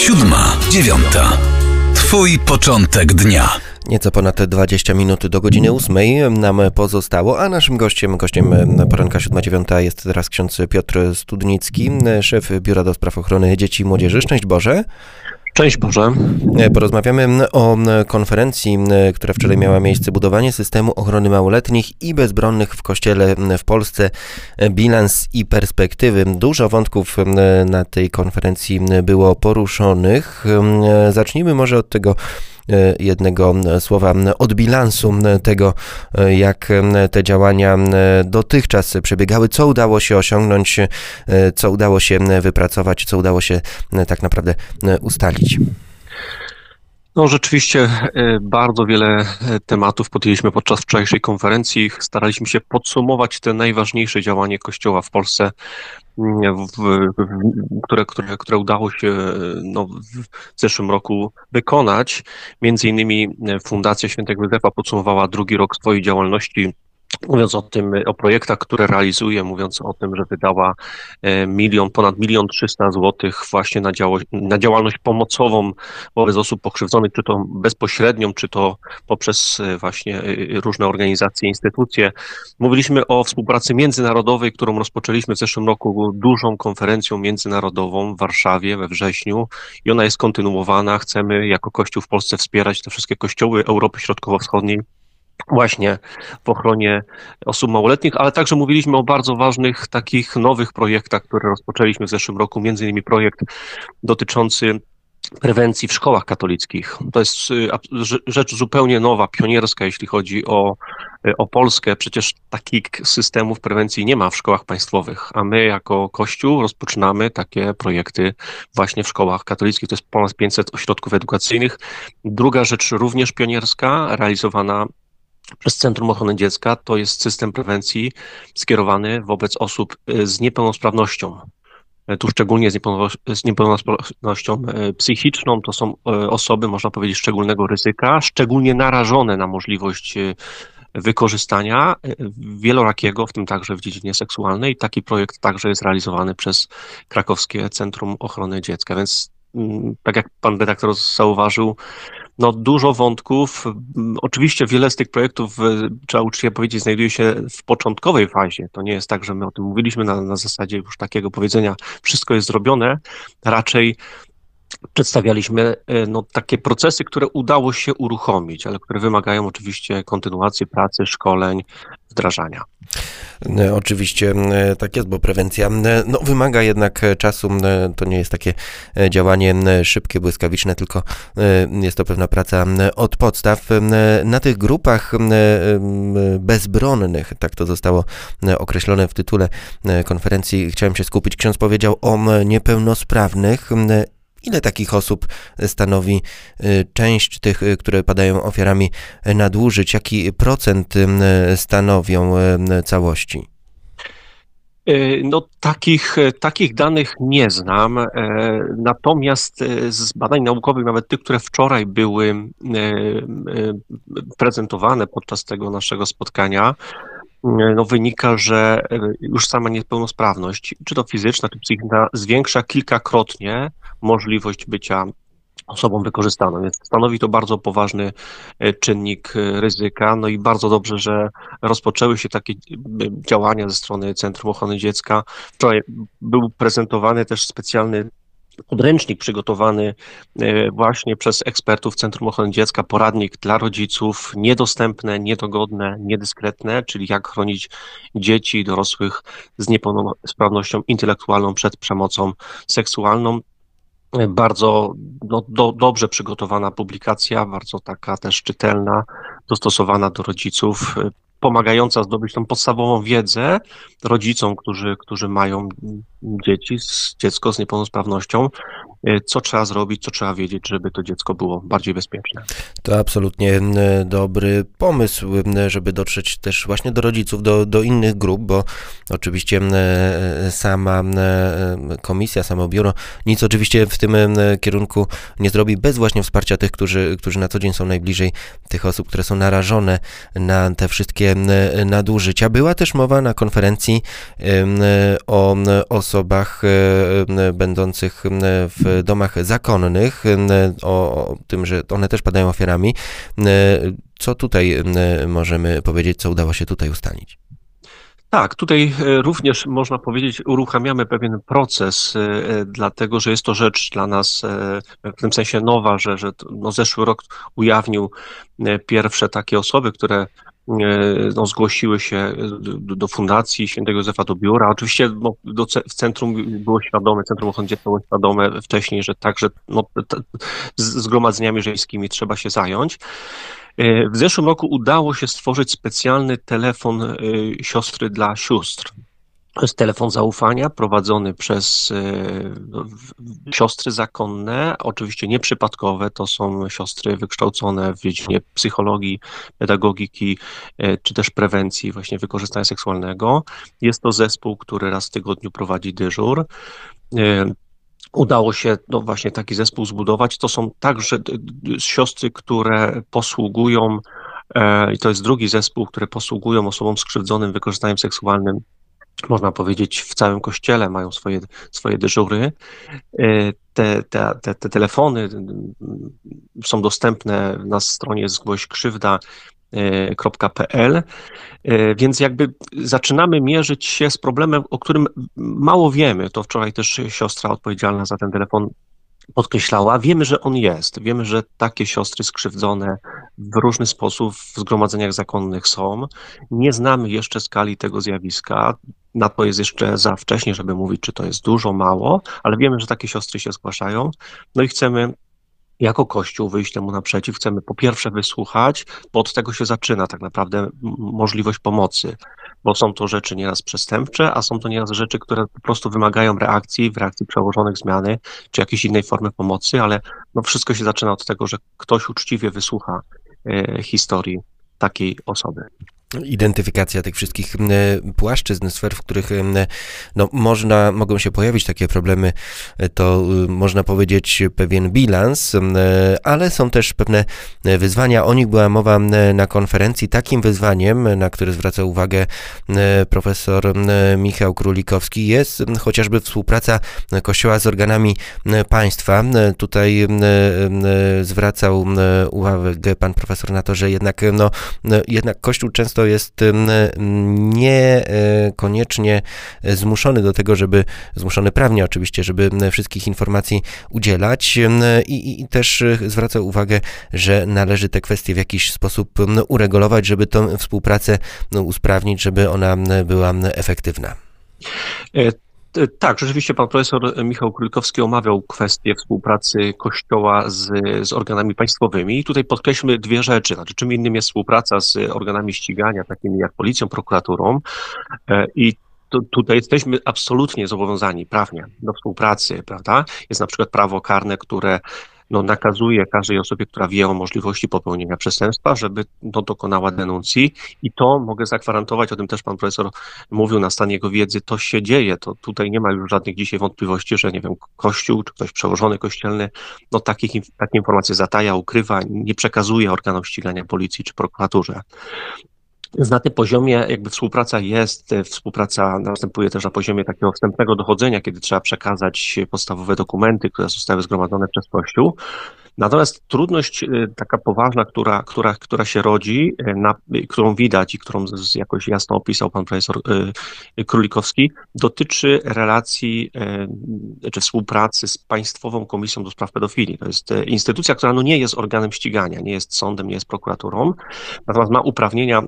Siódma, dziewiąta. Twój początek dnia. Nieco ponad 20 minut do godziny 8 nam pozostało, a naszym gościem, gościem poranka 7-9 jest teraz ksiądz Piotr Studnicki, szef Biura do Spraw Ochrony Dzieci i Młodzieży. Szczęść Boże. Cześć Boże. Porozmawiamy o konferencji, która wczoraj miała miejsce, budowanie systemu ochrony małoletnich i bezbronnych w Kościele w Polsce, bilans i perspektywy. Dużo wątków na tej konferencji było poruszonych. Zacznijmy może od tego jednego słowa od bilansu tego, jak te działania dotychczas przebiegały, co udało się osiągnąć, co udało się wypracować, co udało się tak naprawdę ustalić. No rzeczywiście bardzo wiele tematów podjęliśmy podczas wczorajszej konferencji. Staraliśmy się podsumować te najważniejsze działania Kościoła w Polsce, w, które, które, które udało się no, w zeszłym roku wykonać. Między innymi Fundacja Świętego Józefa podsumowała drugi rok swojej działalności Mówiąc o tym, o projektach, które realizuje, mówiąc o tym, że wydała milion, ponad milion trzysta złotych właśnie na, działo, na działalność pomocową wobec osób pokrzywdzonych, czy to bezpośrednią, czy to poprzez właśnie różne organizacje, instytucje. Mówiliśmy o współpracy międzynarodowej, którą rozpoczęliśmy w zeszłym roku dużą konferencją międzynarodową w Warszawie we wrześniu i ona jest kontynuowana. Chcemy jako Kościół w Polsce wspierać te wszystkie kościoły Europy Środkowo-Wschodniej właśnie w ochronie osób małoletnich, ale także mówiliśmy o bardzo ważnych takich nowych projektach, które rozpoczęliśmy w zeszłym roku, między innymi projekt dotyczący prewencji w szkołach katolickich. To jest rzecz zupełnie nowa, pionierska, jeśli chodzi o, o Polskę. Przecież takich systemów prewencji nie ma w szkołach państwowych, a my jako Kościół rozpoczynamy takie projekty właśnie w szkołach katolickich. To jest ponad 500 ośrodków edukacyjnych. Druga rzecz również pionierska, realizowana przez Centrum Ochrony Dziecka to jest system prewencji skierowany wobec osób z niepełnosprawnością. Tu szczególnie z niepełnosprawnością psychiczną, to są osoby, można powiedzieć, szczególnego ryzyka, szczególnie narażone na możliwość wykorzystania wielorakiego, w tym także w dziedzinie seksualnej. Taki projekt także jest realizowany przez Krakowskie Centrum Ochrony Dziecka, więc tak jak pan redaktor zauważył, no dużo wątków. Oczywiście wiele z tych projektów, trzeba uczciwie powiedzieć, znajduje się w początkowej fazie. To nie jest tak, że my o tym mówiliśmy na, na zasadzie już takiego powiedzenia, wszystko jest zrobione. Raczej przedstawialiśmy no, takie procesy, które udało się uruchomić, ale które wymagają oczywiście kontynuacji pracy, szkoleń, wdrażania. Oczywiście tak jest, bo prewencja no, wymaga jednak czasu. To nie jest takie działanie szybkie, błyskawiczne, tylko jest to pewna praca od podstaw. Na tych grupach bezbronnych, tak to zostało określone w tytule konferencji, chciałem się skupić. Ksiądz powiedział o niepełnosprawnych. Ile takich osób stanowi część tych, które padają ofiarami nadużyć? Jaki procent stanowią całości? No, takich, takich danych nie znam, natomiast z badań naukowych, nawet tych, które wczoraj były prezentowane podczas tego naszego spotkania, no wynika, że już sama niepełnosprawność, czy to fizyczna, czy psychiczna, zwiększa kilkakrotnie możliwość bycia osobą wykorzystaną. Więc stanowi to bardzo poważny czynnik ryzyka. No i bardzo dobrze, że rozpoczęły się takie działania ze strony Centrum Ochrony Dziecka. Wczoraj był prezentowany też specjalny podręcznik przygotowany właśnie przez ekspertów Centrum Ochrony Dziecka, poradnik dla rodziców, niedostępne, niedogodne, niedyskretne, czyli jak chronić dzieci i dorosłych z niepełnosprawnością intelektualną przed przemocą seksualną. Bardzo no, do, dobrze przygotowana publikacja, bardzo taka też czytelna, dostosowana do rodziców, pomagająca zdobyć tą podstawową wiedzę rodzicom, którzy, którzy mają dzieci, dziecko z niepełnosprawnością, co trzeba zrobić, co trzeba wiedzieć, żeby to dziecko było bardziej bezpieczne. To absolutnie dobry pomysł, żeby dotrzeć też właśnie do rodziców, do, do innych grup, bo oczywiście sama komisja, samo biuro nic oczywiście w tym kierunku nie zrobi bez właśnie wsparcia tych, którzy, którzy na co dzień są najbliżej tych osób, które są narażone na te wszystkie nadużycia. Była też mowa na konferencji o osobach będących w w domach zakonnych, o, o tym, że one też padają ofiarami. Co tutaj możemy powiedzieć, co udało się tutaj ustalić? Tak, tutaj e, również można powiedzieć, uruchamiamy pewien proces, e, e, dlatego że jest to rzecz dla nas w tym sensie nowa, że, że no zeszły rok ujawnił pierwsze takie osoby, które no, zgłosiły się do, do, Fundacji Świętego Józefa do biura. Oczywiście no, do, w centrum było świadome, Centrum Ochrony Dziecka było świadome wcześniej, że także no, z zgromadzeniami żeńskimi trzeba się zająć. E, w zeszłym roku udało się stworzyć specjalny telefon e, siostry dla sióstr. To jest telefon zaufania prowadzony przez e, siostry zakonne, oczywiście nieprzypadkowe, to są siostry wykształcone w dziedzinie psychologii, pedagogiki czy też prewencji właśnie wykorzystania seksualnego. Jest to zespół, który raz w tygodniu prowadzi dyżur udało się no właśnie taki zespół zbudować. To są także siostry, które posługują, e, i to jest drugi zespół, które posługują osobom skrzywdzonym wykorzystaniem seksualnym można powiedzieć, w całym kościele mają swoje, swoje dyżury. E, te, te, te, te telefony są dostępne na stronie zgłoś krzywda www.ecom.pl, e, więc jakby zaczynamy mierzyć się z problemem, o którym mało wiemy. To wczoraj też siostra odpowiedzialna za ten telefon podkreślała, wiemy, że on jest. Wiemy, że takie siostry skrzywdzone w różny sposób w zgromadzeniach zakonnych są. Nie znamy jeszcze skali tego zjawiska. Na to jest jeszcze za wcześnie, żeby mówić, czy to jest dużo, mało, ale wiemy, że takie siostry się zgłaszają. No i chcemy jako Kościół wyjść temu naprzeciw. Chcemy po pierwsze wysłuchać, bo od tego się zaczyna tak naprawdę możliwość pomocy, bo są to rzeczy nieraz przestępcze, a są to nieraz rzeczy, które po prostu wymagają reakcji, w reakcji przełożonych zmiany, czy jakiejś innej formy pomocy, ale no wszystko się zaczyna od tego, że ktoś uczciwie wysłucha e, historii takiej osoby identyfikacja tych wszystkich płaszczyzn, sfer, w których no, można, mogą się pojawić takie problemy, e, to y, można powiedzieć pewien bilans, ale są też pewne e, wyzwania. O nich była mowa na konferencji. Takim wyzwaniem, na które zwraca uwagę profesor Michał Królikowski, jest chociażby współpraca Kościoła z organami państwa. Tutaj zwracał uwagę pan profesor na to, że jednak, no, jednak Kościół często często jest niekoniecznie zmuszony do tego, żeby, zmuszony prawnie oczywiście, żeby wszystkich informacji udzielać i, i też zwraca uwagę, że należy te kwestie w jakiś sposób uregulować, żeby tę współpracę usprawnić, żeby ona była efektywna. E, tak, rzeczywiście pan profesor Michał Królikowski omawiał kwestię współpracy Kościoła z, z organami państwowymi i tutaj podkreślmy dwie rzeczy. Znaczy, czym innym jest współpraca z organami ścigania, takimi jak policją, prokuraturą e, i tutaj jesteśmy absolutnie zobowiązani prawnie do współpracy, prawda? Jest na przykład prawo karne, które no, nakazuje każdej osobie, która wie o możliwości popełnienia przestępstwa, żeby no, dokonała denuncji i to mogę zagwarantować, o tym też pan profesor mówił na stan jego wiedzy, to się dzieje, to tutaj nie ma już żadnych dzisiaj wątpliwości, że nie wiem, Kościół czy ktoś przełożony kościelny, no takich, takie informacje zataja, ukrywa, nie przekazuje organom ścigania policji czy prokuraturze. Na tym poziomie jakby współpraca jest, e, współpraca następuje też na poziomie takiego wstępnego dochodzenia, kiedy trzeba przekazać podstawowe dokumenty, które zostały zgromadzone przez Kościół. Natomiast trudność y, taka poważna, która, która, która się rodzi, y, na, którą widać i którą jakoś jasno opisał pan profesor y, Królikowski, dotyczy relacji czy współpracy z Państwową Komisją do Spraw Pedofilii. To jest instytucja, która no nie jest organem ścigania, nie jest sądem, nie jest prokuraturą, natomiast ma uprawnienia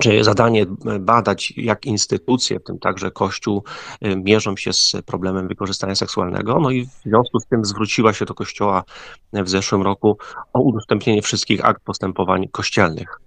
czy zadanie badać, jak instytucje, w tym także Kościół, y, mierzą się z problemem wykorzystania seksualnego. No i w związku z tym zwróciła się do Kościoła w zeszłym roku o udostępnienie wszystkich akt postępowań kościelnych.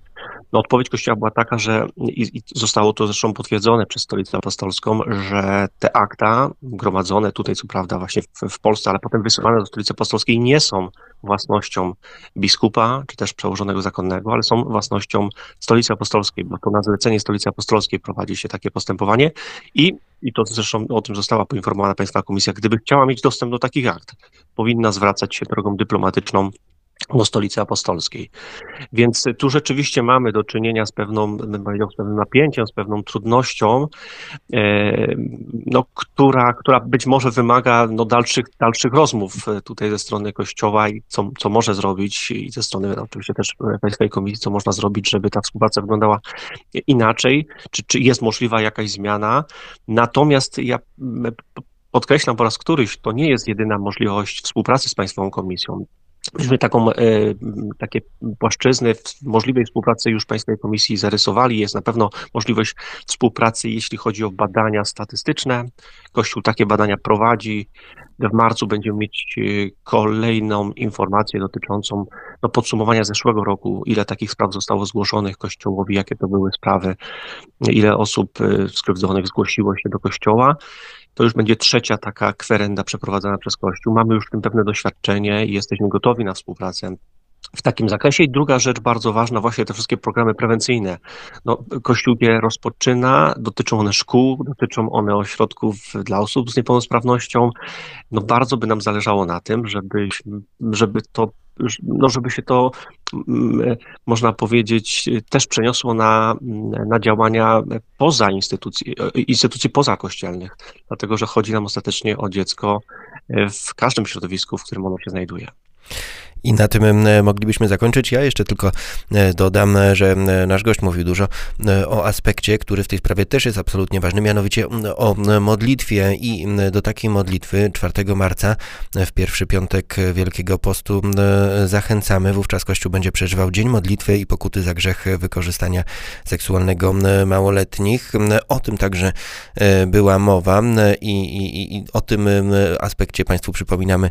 No, odpowiedź Kościoła była taka, że i, i zostało to zresztą potwierdzone przez Stolicę Apostolską, że te akta gromadzone tutaj, co prawda, właśnie w, w Polsce, ale potem wysyłane do Stolicy Apostolskiej, nie są własnością biskupa, czy też przełożonego zakonnego, ale są własnością Stolicy Apostolskiej, bo to na zlecenie Stolicy Apostolskiej prowadzi się takie postępowanie. I, i to zresztą o tym została poinformowana Państwa Komisja, gdyby chciała mieć dostęp do takich akt, powinna zwracać się drogą dyplomatyczną do stolicy apostolskiej. Więc tu rzeczywiście mamy do czynienia z pewną, z pewnym napięciem, z pewną trudnością, e, no, która, która być może wymaga no, dalszych, dalszych rozmów tutaj ze strony Kościoła i co, co może zrobić i ze strony oczywiście też Państwowej Komisji, co można zrobić, żeby ta współpraca wyglądała inaczej, czy, czy jest możliwa jakaś zmiana. Natomiast ja podkreślam po raz któryś, to nie jest jedyna możliwość współpracy z Państwową Komisją. Myśmy taką, e, takie płaszczyzny możliwej współpracy już Państwowej Komisji zarysowali. Jest na pewno możliwość współpracy, jeśli chodzi o badania statystyczne. Kościół takie badania prowadzi. W marcu będziemy mieć e, kolejną informację dotyczącą no, podsumowania zeszłego roku, ile takich spraw zostało zgłoszonych Kościołowi, jakie to były sprawy, ile osób e, skrzywdzonych zgłosiło się do Kościoła. To już będzie trzecia taka kwerenda przeprowadzana przez Kościół. Mamy już w tym pewne doświadczenie i jesteśmy gotowi na współpracę w takim zakresie. I druga rzecz bardzo ważna, właśnie te wszystkie programy prewencyjne. No, Kościół je rozpoczyna, dotyczą one szkół, dotyczą one ośrodków dla osób z niepełnosprawnością. No, bardzo by nam zależało na tym, żeby, żeby to no żeby się to, mm, można powiedzieć, też przeniosło na, na działania poza instytucji, instytucji pozakościelnych, dlatego że chodzi nam ostatecznie o dziecko w każdym środowisku, w którym ono się znajduje. I na tym e, moglibyśmy zakończyć. Ja jeszcze tylko e, dodam, e, że nasz gość mówił dużo o aspekcie, który w tej sprawie też jest absolutnie ważny, mianowicie o modlitwie i do takiej modlitwy 4 marca w pierwszy piątek Wielkiego Postu zachęcamy. Wówczas Kościół będzie przeżywał Dzień Modlitwy i pokuty za grzech wykorzystania seksualnego małoletnich. O tym także była mowa i, i, i o tym aspekcie Państwu przypominamy.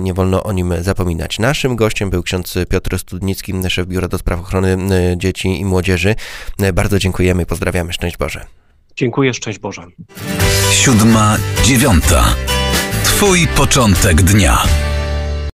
Nie wolno o nim zapominać. Nasz Naszym gościem był ksiądz Piotr Studnicki, szef Biura do Spraw Ochrony e, Dzieci i Młodzieży. E, bardzo dziękujemy, pozdrawiamy, szczęść Boże. Dziękuję, szczęść Boże. Siódma, dziewiąta. Twój początek dnia.